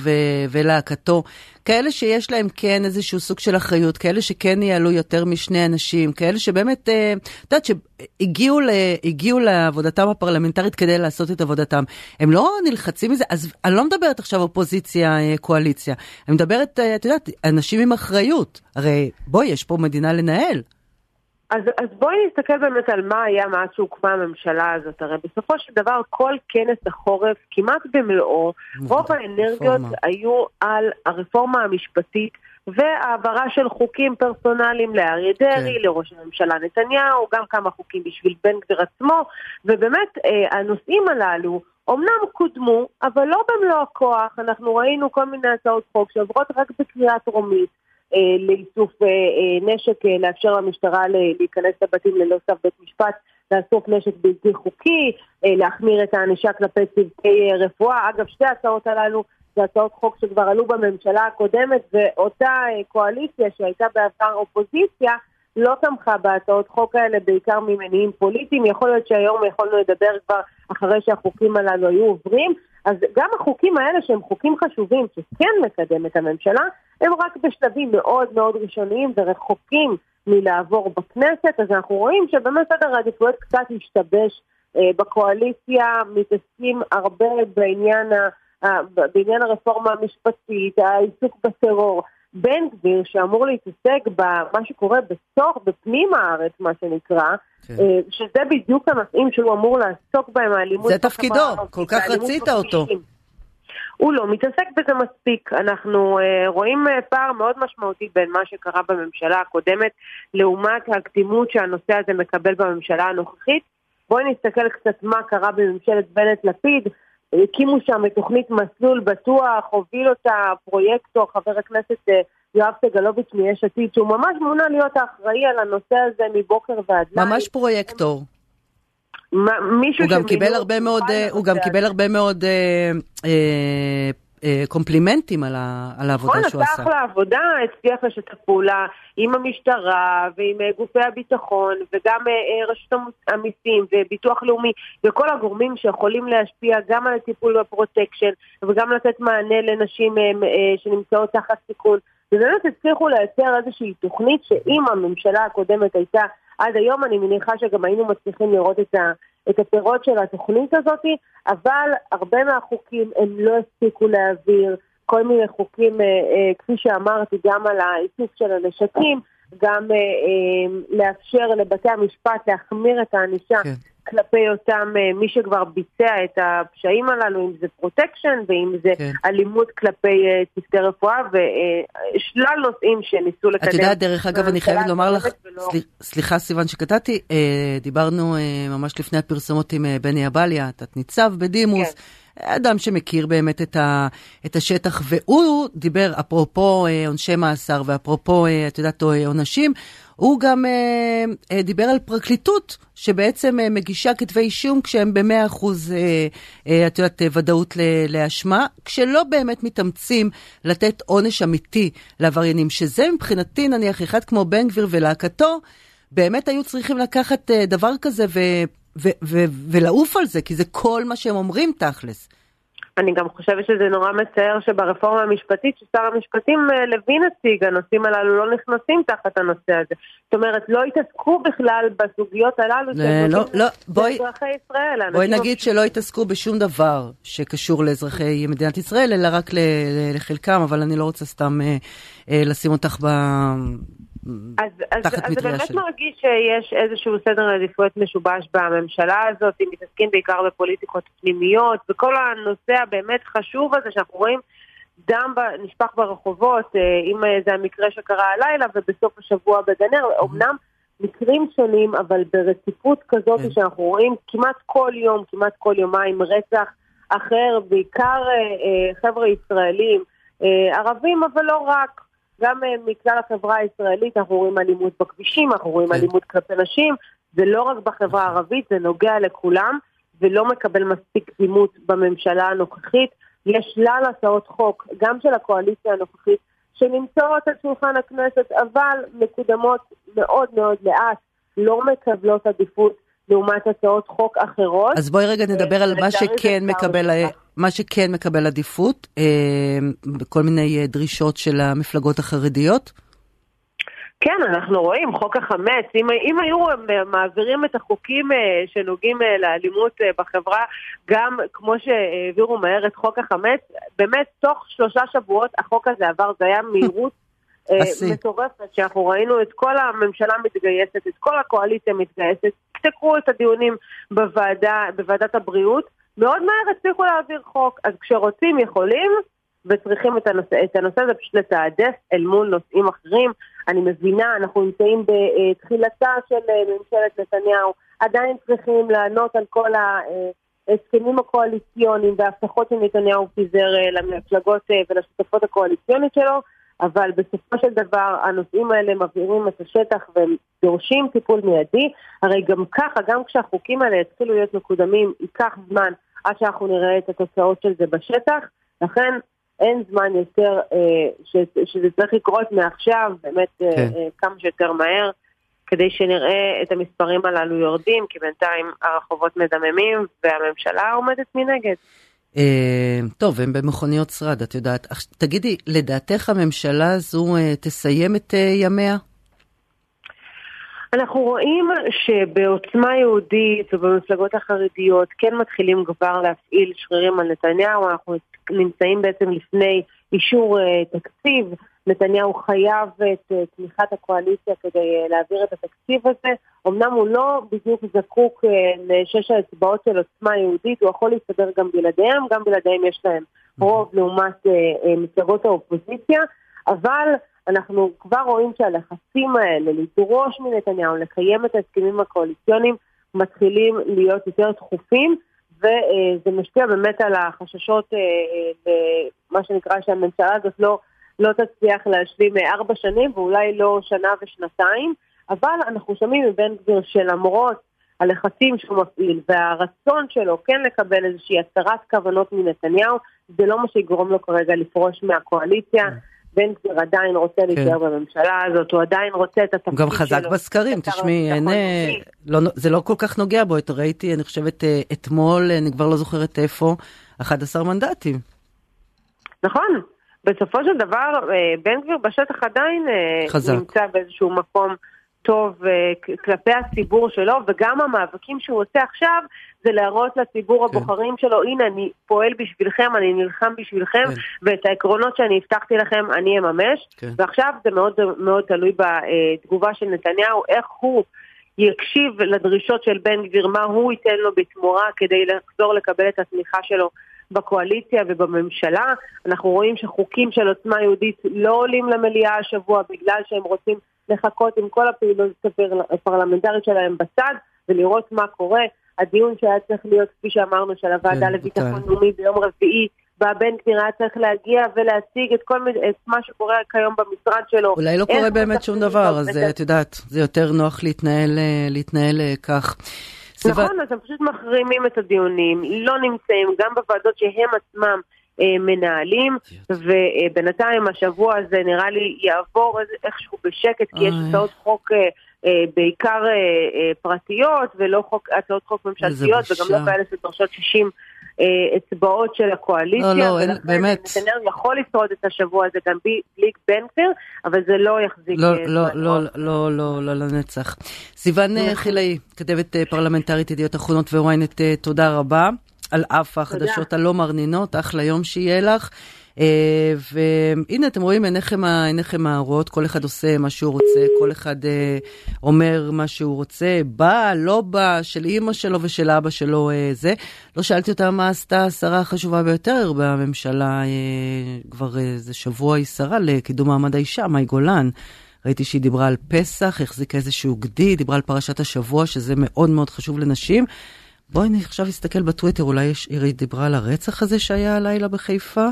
ולהקתו, כאלה שיש להם כן איזשהו סוג של אחריות, כאלה שכן יעלו יותר משני אנשים, כאלה שבאמת, אה, את יודעת, שהגיעו לעבודתם הפרלמנטרית כדי לעשות את עבודתם, הם לא נלחצים מזה? אז אני לא מדברת עכשיו אופוזיציה-קואליציה, אה, אני מדברת, את יודעת, אנשים עם אחריות. הרי בואי, יש פה מדינה לנהל. אז, אז בואי נסתכל באמת על מה היה מאז שהוקמה הממשלה הזאת. הרי בסופו של דבר כל כנס החורף, כמעט במלואו, רוב האנרגיות היו על הרפורמה המשפטית והעברה של חוקים פרסונליים לאריה דרעי, כן. לראש הממשלה נתניהו, גם כמה חוקים בשביל בן גביר עצמו, ובאמת אה, הנושאים הללו אמנם קודמו, אבל לא במלוא הכוח. אנחנו ראינו כל מיני הצעות חוק שעוברות רק בקריאה טרומית. אה, לאיסוף אה, אה, נשק, לאפשר למשטרה להיכנס לבתים ללא צו בית משפט, לאסוף נשק בלתי חוקי, להחמיר את הענישה כלפי צוותי רפואה. אגב, שתי ההצעות הללו זה הצעות חוק שכבר עלו בממשלה הקודמת, ואותה קואליציה שהייתה בעבר אופוזיציה, לא תמכה בהצעות חוק האלה בעיקר ממניעים פוליטיים, יכול להיות שהיום יכולנו לדבר כבר אחרי שהחוקים הללו היו עוברים, אז גם החוקים האלה שהם חוקים חשובים, שכן מקדמת הממשלה, הם רק בשלבים מאוד מאוד ראשוניים ורחוקים מלעבור בכנסת, אז אנחנו רואים שבאמת סדר העדיפויות קצת השתבש אה, בקואליציה, מתעסקים הרבה בעניין, ה, ה, בעניין הרפורמה המשפטית, העיסוק בטרור. בן גביר, שאמור להתעסק במה שקורה בתוך, בפנים הארץ, מה שנקרא, כן. אה, שזה בדיוק הנושאים שהוא אמור לעסוק בהם, האלימות... זה תפקידו, כל כך רצית אותו. הוא לא מתעסק בזה מספיק. אנחנו uh, רואים uh, פער מאוד משמעותי בין מה שקרה בממשלה הקודמת לעומת הקדימות שהנושא הזה מקבל בממשלה הנוכחית. בואי נסתכל קצת מה קרה בממשלת בנט-לפיד. הקימו שם את תוכנית מסלול בטוח, הוביל אותה פרויקטור, חבר הכנסת uh, יואב סגלוביץ' מיש עתיד, שהוא ממש מונה להיות האחראי על הנושא הזה מבוקר ועד לילה. ממש פרויקטור. מישהו הוא גם קיבל הרבה מאוד, הוא גם קיבל הרבה מאוד אה, אה, אה, קומפלימנטים על, ה, על העבודה נכון, שהוא עשה. נכון, עשה אחלה עבודה, הצליח לשתף פעולה עם המשטרה ועם גופי הביטחון וגם רשות המיסים וביטוח לאומי וכל הגורמים שיכולים להשפיע גם על הטיפול בפרוטקשן וגם לתת מענה לנשים שנמצאות תחת סיכון. ובאמת הצליחו לייצר איזושהי תוכנית שאם הממשלה הקודמת הייתה עד היום אני מניחה שגם היינו מצליחים לראות את, ה, את הפירות של התוכנית הזאת, אבל הרבה מהחוקים הם לא הספיקו להעביר, כל מיני חוקים, אה, אה, כפי שאמרתי, גם על האיסוף של הנשקים, גם אה, אה, לאפשר לבתי המשפט להחמיר את הענישה כן. כלפי אותם אה, מי שכבר ביצע את הפשעים הללו, אם זה פרוטקשן ואם זה כן. אלימות כלפי אה, צוותי רפואה ושלל נושאים שניסו לקדם. את יודעת, דרך אגב, אני חייבת לומר לך, ולא... סליחה סיוון שקטעתי, דיברנו ממש לפני הפרסומות עם בני עבליה, תת-ניצב בדימוס. כן. אדם שמכיר באמת את, ה, את השטח, והוא דיבר, אפרופו עונשי מאסר ואפרופו, את יודעת, עונשים, הוא גם אה, אה, דיבר על פרקליטות שבעצם אה, מגישה כתבי אישום כשהם במאה אחוז, אה, אה, את יודעת, אה, ודאות לאשמה, כשלא באמת מתאמצים לתת עונש אמיתי לעבריינים, שזה מבחינתי נניח אחד כמו בן גביר ולהקתו, באמת היו צריכים לקחת אה, דבר כזה ו, ו, ו, ולעוף על זה, כי זה כל מה שהם אומרים תכלס. אני גם חושבת שזה נורא מצער שברפורמה המשפטית ששר המשפטים אה, לוין הציג, הנושאים הללו לא נכנסים תחת הנושא הזה. זאת אומרת, לא התעסקו בכלל בסוגיות הללו של לא, לא, בואי, אזרחי ישראל. בואי נגיד שלא התעסקו בשום דבר שקשור לאזרחי מדינת ישראל, אלא רק לחלקם, אבל אני לא רוצה סתם אה, אה, לשים אותך ב... אז, אז, אז זה באמת שלי. מרגיש שיש איזשהו סדר עדיפויות משובש בממשלה הזאת, אם מתעסקים בעיקר בפוליטיקות פנימיות, וכל הנושא הבאמת חשוב הזה שאנחנו רואים דם נשפך ברחובות, אה, אם זה המקרה שקרה הלילה ובסוף השבוע בגנר, אמנם מקרים שונים, אבל ברציפות כזאת כן. שאנחנו רואים כמעט כל יום, כמעט כל יומיים רצח אחר, בעיקר אה, אה, חבר'ה ישראלים, ערבים, אבל לא רק. גם אה, מכלל החברה הישראלית אנחנו רואים אלימות בכבישים, אנחנו רואים כן. אלימות כלפי נשים, זה לא רק בחברה הערבית, זה נוגע לכולם, ולא מקבל מספיק קדימות בממשלה הנוכחית. יש שלל הצעות חוק, גם של הקואליציה הנוכחית, שנמצאות על שולחן הכנסת, אבל מקודמות מאוד מאוד לאט, לא מקבלות עדיפות לעומת הצעות חוק אחרות. אז בואי רגע נדבר על מה שכן מקבל, מה שכן מקבל עדיפות, אה, בכל מיני אה, דרישות של המפלגות החרדיות. כן, אנחנו רואים, חוק החמץ, אם, אם היו מעבירים את החוקים אה, שנוגעים לאלימות בחברה, גם כמו שהעבירו מהר את חוק החמץ, באמת תוך שלושה שבועות החוק הזה עבר, זה היה מהירות [laughs] מטורפת, שאנחנו ראינו את כל הממשלה מתגייסת, את כל הקואליציה מתגייסת, תקראו את הדיונים בוועדה, בוועדת הבריאות, מאוד מהר הצליחו להעביר חוק, אז כשרוצים יכולים, וצריכים את הנושא, את הנושא הזה פשוט לתעדף אל מול נושאים אחרים. אני מבינה, אנחנו נמצאים בתחילתה של אה, ממשלת נתניהו, עדיין צריכים לענות על כל ההסכמים הקואליציוניים וההבטחות שנתניהו פיזר אה, למפלגות אה, ולשותפות הקואליציונית שלו. אבל בסופו של דבר הנושאים האלה מבהירים את השטח והם דורשים טיפול מיידי. הרי גם ככה, גם כשהחוקים האלה יתחילו להיות מקודמים, ייקח זמן עד שאנחנו נראה את התוצאות של זה בשטח. לכן אין זמן יותר אה, ש, שזה צריך לקרות מעכשיו, באמת אה, כן. אה, כמה שיותר מהר. כדי שנראה את המספרים הללו יורדים, כי בינתיים הרחובות מדממים והממשלה עומדת מנגד. אה, טוב, הם במכוניות שרד, את יודעת. תגידי, לדעתך הממשלה הזו אה, תסיים את אה, ימיה? אנחנו רואים שבעוצמה יהודית ובמפלגות החרדיות כן מתחילים כבר להפעיל שרירים על נתניהו, אנחנו נמצאים בעצם לפני אישור תקציב, נתניהו חייב את תמיכת הקואליציה כדי להעביר את התקציב הזה. אמנם הוא לא בדיוק זקוק לשש האצבעות של עוצמה יהודית, הוא יכול להסתדר גם בלעדיהם, גם בלעדיהם יש להם רוב לעומת מפלגות האופוזיציה, אבל אנחנו כבר רואים שהלחצים האלה לדרוש מנתניהו לקיים את ההסכמים הקואליציוניים מתחילים להיות יותר דחופים וזה משפיע באמת על החששות, מה שנקרא שהממשלה הזאת לא, לא תצליח להשלים ארבע שנים ואולי לא שנה ושנתיים, אבל אנחנו שומעים מבן גביר שלמרות הלחצים שהוא מפעיל והרצון שלו כן לקבל איזושהי הצהרת כוונות מנתניהו, זה לא מה שיגרום לו כרגע לפרוש מהקואליציה. בן גביר עדיין רוצה כן. להישאר בממשלה הזאת, הוא עדיין רוצה את התפקיד שלו. הוא גם חזק בסקרים, תשמעי, אין, לא, זה לא כל כך נוגע בו, ראיתי, אני חושבת, אה, אתמול, אני כבר לא זוכרת איפה, 11 מנדטים. נכון, בסופו של דבר, אה, בן גביר בשטח עדיין אה, חזק. נמצא באיזשהו מקום טוב uh, כלפי הציבור שלו, וגם המאבקים שהוא עושה עכשיו זה להראות לציבור כן. הבוחרים שלו, הנה אני פועל בשבילכם, אני נלחם בשבילכם, כן. ואת העקרונות שאני הבטחתי לכם אני אממש, כן. ועכשיו זה מאוד מאוד תלוי בתגובה של נתניהו, איך הוא יקשיב לדרישות של בן גביר, מה הוא ייתן לו בתמורה כדי לחזור לקבל את התמיכה שלו בקואליציה ובממשלה. אנחנו רואים שחוקים של עוצמה יהודית לא עולים למליאה השבוע בגלל שהם רוצים לחכות עם כל הפעילות הפרלמנטרית שלהם בצד ולראות מה קורה. הדיון שהיה צריך להיות, כפי שאמרנו, של הוועדה כן, לביטחון לאומי ביום רביעי, בא בן גביר היה צריך להגיע ולהציג את כל את מה שקורה כיום במשרד שלו. אולי לא קורה באמת שום דבר, אז את יודעת, זה יותר נוח להתנהל, אה, להתנהל אה, כך. נכון, אז הם פשוט מחרימים את הדיונים, לא נמצאים גם בוועדות שהם עצמם אה, מנהלים, ובינתיים השבוע הזה נראה לי יעבור איכשהו בשקט, כי יש הצעות חוק אה, אה, בעיקר פרטיות, ולא הצעות חוק ממשלתיות, וגם לא כאלה שדורשות 60 אצבעות של הקואליציה. לא, לא, אין, באמת. נתניהו יכול לשרוד את השבוע הזה גם בלי בן גביר, אבל זה לא יחזיק... לא, לא, לא, לא, לא, לא לנצח. סיוון חילאי, כתבת פרלמנטרית ידיעות אחרונות וויינט, תודה רבה. על אף החדשות הלא מרנינות, אחלה יום שיהיה לך. Uh, והנה אתם רואים עיניכם, עיניכם האורות, כל אחד עושה מה שהוא רוצה, כל אחד uh, אומר מה שהוא רוצה, בא, לא בא, של אימא שלו ושל אבא שלו uh, זה. לא שאלתי אותה מה עשתה השרה החשובה ביותר בממשלה, כבר איזה שבוע היא שרה לקידום מעמד האישה, מאי גולן. ראיתי שהיא דיברה על פסח, החזיקה איזשהו גדי, דיברה על פרשת השבוע, שזה מאוד מאוד חשוב לנשים. בואי אני עכשיו אסתכל בטוויטר, אולי עירית דיברה על הרצח הזה שהיה הלילה בחיפה?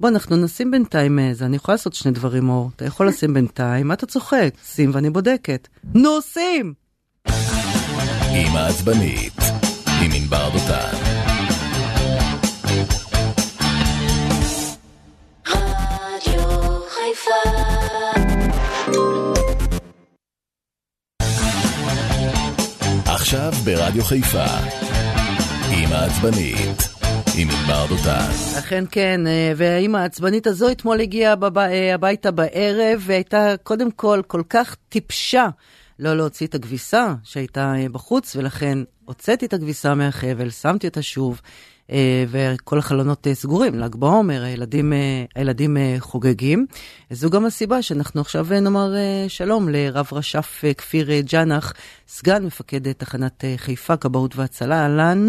בוא, אנחנו נשים בינתיים איזה, אני יכולה לעשות שני דברים, אור. אתה יכול לשים בינתיים, מה אתה צוחק? שים ואני בודקת. נו, שים! עם העצבנית, עם ענבר דותן. עכשיו ברדיו חיפה, עם העצבנית, עם ענבר דותן. אכן כן, אה, והאימא העצבנית הזו אתמול הגיעה בב... אה, הביתה בערב, והייתה קודם כל כל כך טיפשה לא להוציא את הכביסה שהייתה אה, בחוץ, ולכן הוצאתי את הכביסה מהחבל, שמתי אותה שוב. וכל החלונות סגורים, ל"ג בעומר, הילדים, הילדים חוגגים. זו גם הסיבה שאנחנו עכשיו נאמר שלום לרב רש"ף כפיר ג'אנח, סגן מפקד תחנת חיפה, כבאות והצלה, אהלן.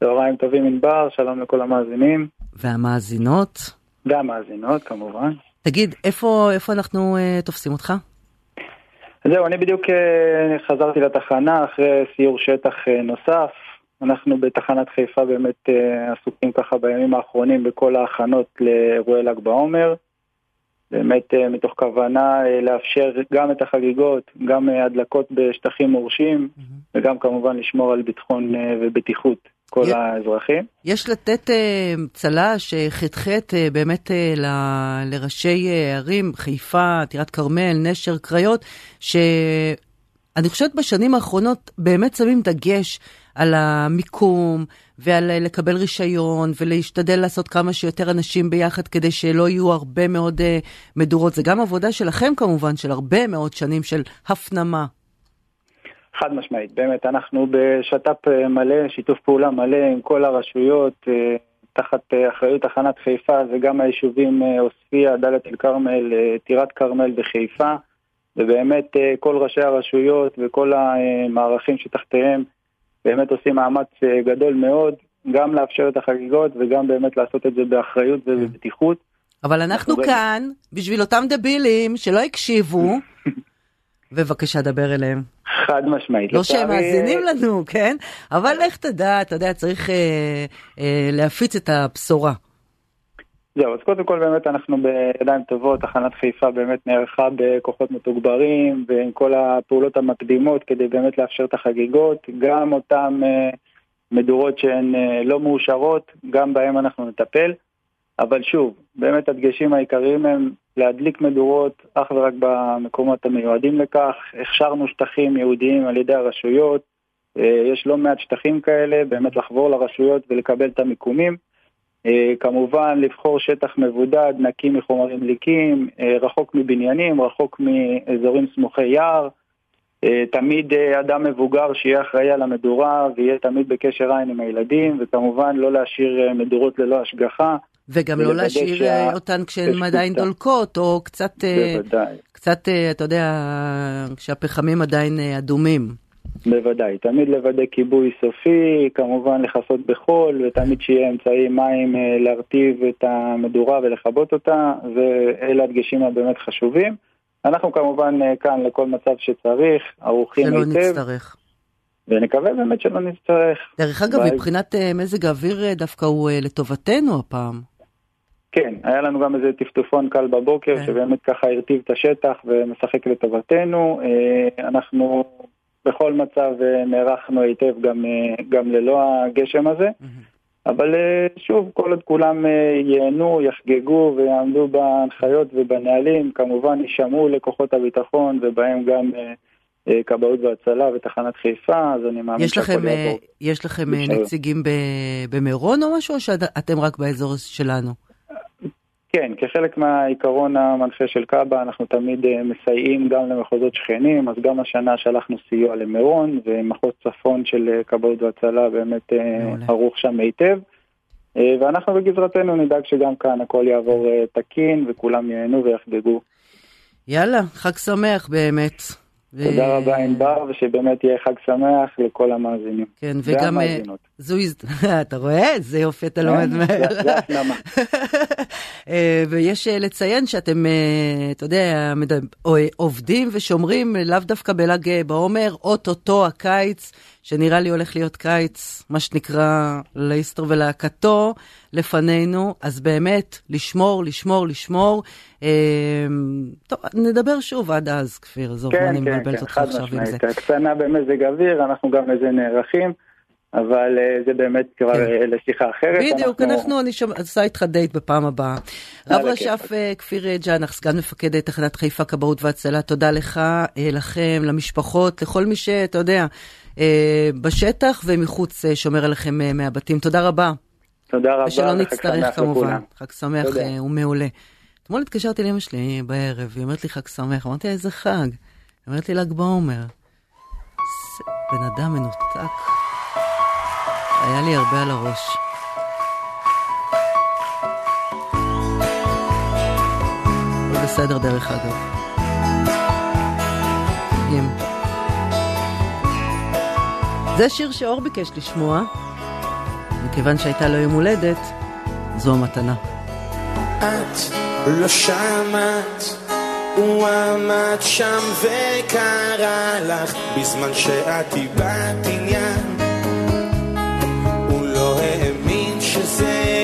צהריים טובים ענבר, שלום לכל המאזינים. והמאזינות? והמאזינות כמובן. תגיד, איפה, איפה אנחנו uh, תופסים אותך? זהו, אני בדיוק uh, חזרתי לתחנה אחרי סיור שטח uh, נוסף. אנחנו בתחנת חיפה באמת אה, עסוקים ככה בימים האחרונים בכל ההכנות לאירועי ל"ג בעומר. באמת אה, מתוך כוונה אה, לאפשר גם את החגיגות, גם הדלקות בשטחים מורשים, mm-hmm. וגם כמובן לשמור על ביטחון ובטיחות כל י... האזרחים. יש לתת צל"ש, ח"ח באמת ל... לראשי ערים, חיפה, טירת כרמל, נשר, קריות, ש... אני חושבת בשנים האחרונות באמת שמים דגש על המיקום ועל לקבל רישיון ולהשתדל לעשות כמה שיותר אנשים ביחד כדי שלא יהיו הרבה מאוד uh, מדורות. זה גם עבודה שלכם כמובן, של הרבה מאוד שנים של הפנמה. חד משמעית, באמת, אנחנו בשת"פ אה, מלא, שיתוף פעולה מלא עם כל הרשויות, אה, תחת אחריות תחנת חיפה, זה גם היישובים עוספיא, דאלית אל כרמל, טירת כרמל וחיפה, ובאמת כל ראשי הרשויות וכל המערכים שתחתיהם באמת עושים מאמץ אה, גדול מאוד, גם לאפשר את החגיגות וגם באמת לעשות את זה באחריות כן. ובבטיחות. אבל אנחנו כאן בשביל אותם דבילים שלא הקשיבו. [laughs] בבקשה, דבר אליהם. חד משמעית. לא שהם מאזינים לנו, כן? אבל לך תדע, אתה יודע, צריך אה, אה, להפיץ את הבשורה. זהו, אז קודם כל באמת אנחנו בידיים טובות, תחנת חיפה באמת נערכה בכוחות מתוגברים ועם כל הפעולות המקדימות כדי באמת לאפשר את החגיגות, גם אותן uh, מדורות שהן uh, לא מאושרות, גם בהן אנחנו נטפל, אבל שוב, באמת הדגשים העיקריים הם להדליק מדורות אך ורק במקומות המיועדים לכך, הכשרנו שטחים ייעודיים על ידי הרשויות, uh, יש לא מעט שטחים כאלה, באמת לחבור לרשויות ולקבל את המיקומים. אה, כמובן לבחור שטח מבודד, נקי מחומרים דליקים, אה, רחוק מבניינים, רחוק מאזורים סמוכי יער. אה, תמיד אדם מבוגר שיהיה אחראי על המדורה ויהיה תמיד בקשר עין עם הילדים, וכמובן לא להשאיר מדורות ללא השגחה. וגם לא להשאיר שה... אותן כשהן עדיין דולקות, או קצת, בוודאי. קצת, אתה יודע, כשהפחמים עדיין אדומים. בוודאי, תמיד לוודא כיבוי סופי, כמובן לכסות בחול, ותמיד שיהיה אמצעי מים אה, להרטיב את המדורה ולכבות אותה, ואלה הדגשים הבאמת חשובים. אנחנו כמובן אה, כאן לכל מצב שצריך, ערוכים היטב. שלא נצטרך. ונקווה באמת שלא נצטרך. דרך אגב, ביי. מבחינת אה, מזג האוויר דווקא הוא לטובתנו הפעם. כן, היה לנו גם איזה טפטופון קל בבוקר, כן. שבאמת ככה הרטיב את השטח ומשחק לטובתנו. אנחנו בכל מצב אה, נערכנו היטב גם, אה, גם ללא הגשם הזה. אבל אה, שוב, כל עוד כולם ייהנו, יחגגו ויעמדו בהנחיות ובנהלים, כמובן יישמעו לכוחות הביטחון ובהם גם כבאות והצלה ותחנת חיפה, אז אני מאמין שהכל יעבור. יש לכם נציגים במירון או משהו, או שאתם רק באזור שלנו? כן, כחלק מהעיקרון המנחה של קאבה אנחנו תמיד אה, מסייעים גם למחוזות שכנים, אז גם השנה שלחנו סיוע למירון, ומחוז צפון של אה, כבאות והצלה באמת אה, מעולה. ערוך שם היטב. ואנחנו בגזרתנו נדאג שגם כאן הכל יעבור תקין וכולם ייהנו ויחגגו. יאללה, חג שמח באמת. תודה רבה ענבר, ושבאמת יהיה חג שמח לכל המאזינים. כן, וגם... אה, זו הזדמנות, [laughs] אתה רואה? איזה יופי אתה לומד מהר. זה הפנמה. [laughs] אה, ויש אה, לציין שאתם, אתה יודע, עובדים ושומרים לאו דווקא בל"ג בעומר, אוטוטו הקיץ. שנראה לי הולך להיות קיץ, מה שנקרא, לאיסטר ולהקתו לפנינו, אז באמת, לשמור, לשמור, לשמור. אה, טוב, נדבר שוב עד אז, כפיר, עזוב, כן, אני כן, מבלבלת כן, אותך עכשיו עם זה. כן, קטנה במזג אוויר, אנחנו גם לזה נערכים. אבל uh, זה באמת כבר כן. uh, לשיחה אחרת. בדיוק, אנחנו, אנחנו אני שומע, עושה איתך דייט בפעם הבאה. רב רש"ף uh, כפיר ג'אנח, סגן מפקד תחנת חיפה כבאות והצלה, תודה לך, לכם, למשפחות, לכל מי שאתה יודע, אה, בשטח ומחוץ אה, שומר עליכם אה, מהבתים. תודה רבה. תודה רבה. ושלא נצטרך כמובן. חג שמח ומעולה. אתמול התקשרתי לאמא שלי בערב, היא אומרת לי חג שמח, אמרתי לה איזה חג? היא אומרת לי ל"ג בעומר. בן אדם מנותק. היה לי הרבה על הראש. בסדר דרך אגב. זה שיר שאור ביקש לשמוע, מכיוון שהייתה לו יום הולדת, זו המתנה. את לא שמעת, הוא עמד שם וקרא לך בזמן שאת איבדת עניין. say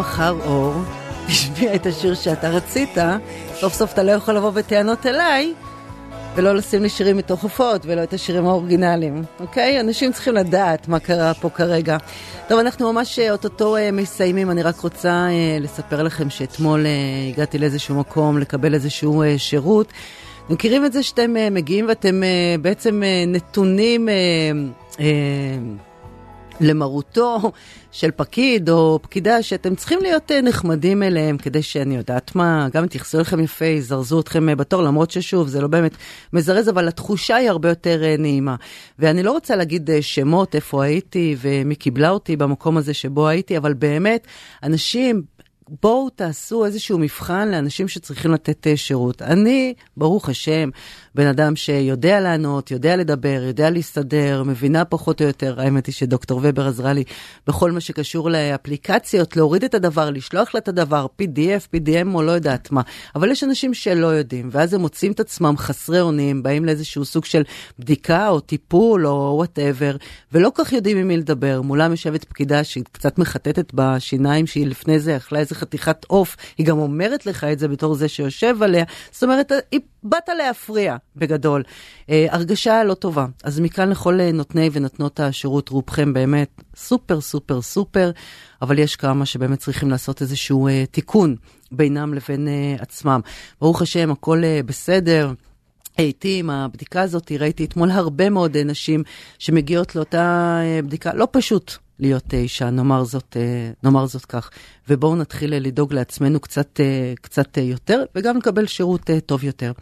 מחר אור תשמיע את השיר שאתה רצית, סוף סוף אתה לא יכול לבוא בטענות אליי ולא לשים לי שירים מתוך הופעות ולא את השירים האורגינליים, אוקיי? אנשים צריכים לדעת מה קרה פה כרגע. טוב, אנחנו ממש אה, אוטוטו אה, מסיימים, אני רק רוצה אה, לספר לכם שאתמול הגעתי לאיזשהו מקום לקבל איזשהו שירות. אתם מכירים את זה שאתם מגיעים ואתם בעצם נתונים... למרותו של פקיד או פקידה שאתם צריכים להיות אה, נחמדים אליהם כדי שאני יודעת מה, גם יתייחסו אליכם יפה, יזרזו אתכם אה, בתור, למרות ששוב, זה לא באמת מזרז, אבל התחושה היא הרבה יותר אה, נעימה. ואני לא רוצה להגיד שמות, איפה הייתי ומי קיבלה אותי במקום הזה שבו הייתי, אבל באמת, אנשים... בואו תעשו איזשהו מבחן לאנשים שצריכים לתת שירות. אני, ברוך השם, בן אדם שיודע לענות, יודע לדבר, יודע להסתדר, מבינה פחות או יותר, האמת היא שדוקטור ובר עזרה לי בכל מה שקשור לאפליקציות, להוריד את הדבר, לשלוח לה את הדבר, PDF, PDM או לא יודעת מה. אבל יש אנשים שלא יודעים, ואז הם מוצאים את עצמם חסרי אונים, באים לאיזשהו סוג של בדיקה או טיפול או whatever, ולא כך יודעים עם מי לדבר. מולם יושבת פקידה שהיא קצת מחטטת בשיניים שהיא לפני זה אכלה איזה חתיכת עוף, היא גם אומרת לך את זה בתור זה שיושב עליה. זאת אומרת, היא, באת להפריע בגדול. אה, הרגשה לא טובה. אז מכאן לכל אה, נותני ונותנות השירות, רובכם באמת סופר סופר סופר, אבל יש כמה שבאמת צריכים לעשות איזשהו אה, תיקון בינם לבין עצמם. ברוך השם, הכל בסדר. הייתי עם הבדיקה הזאת, ראיתי אתמול הרבה מאוד נשים שמגיעות לאותה בדיקה, לא פשוט להיות אה, אישה, נאמר זאת, אה, נאמר זאת כך. ובואו נתחיל אה, לדאוג לעצמנו קצת, קצת יותר, וגם לקבל שירות טוב יותר.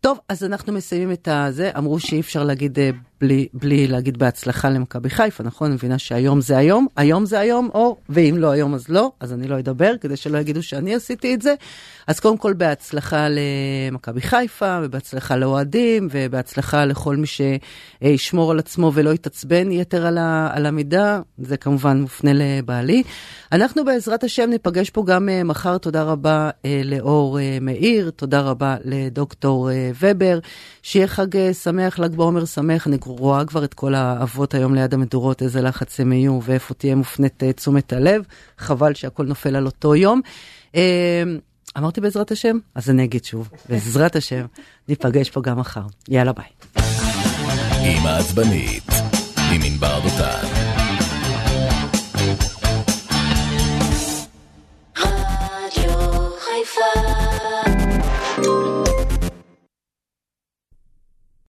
טוב, אז אנחנו מסיימים את הזה. אמרו שאי אפשר להגיד בלי, בלי להגיד בהצלחה למכבי חיפה, נכון? אני מבינה שהיום זה היום, היום זה היום, או, ואם לא היום אז לא, אז אני לא אדבר, כדי שלא יגידו שאני עשיתי את זה. אז קודם כל בהצלחה למכבי חיפה, ובהצלחה לאוהדים, ובהצלחה לכל מי שישמור על עצמו ולא יתעצבן יתר על, ה, על המידה, זה כמובן מופנה לבעלי. אנחנו בעזרת השם ניפגש פה גם uh, מחר, תודה רבה uh, לאור uh, מאיר, תודה רבה לדוקטור ובר, שיהיה חג שמח, ל"ג בעומר שמח, אני רואה כבר את כל האבות היום ליד המדורות, איזה לחץ הם יהיו ואיפה תהיה מופנית תשומת הלב, חבל שהכל נופל על אותו יום. אמרתי בעזרת השם? אז אני אגיד שוב, בעזרת השם, ניפגש פה גם מחר. יאללה ביי. עם העצבנית, עם ענבר דותן. רדיו חיפה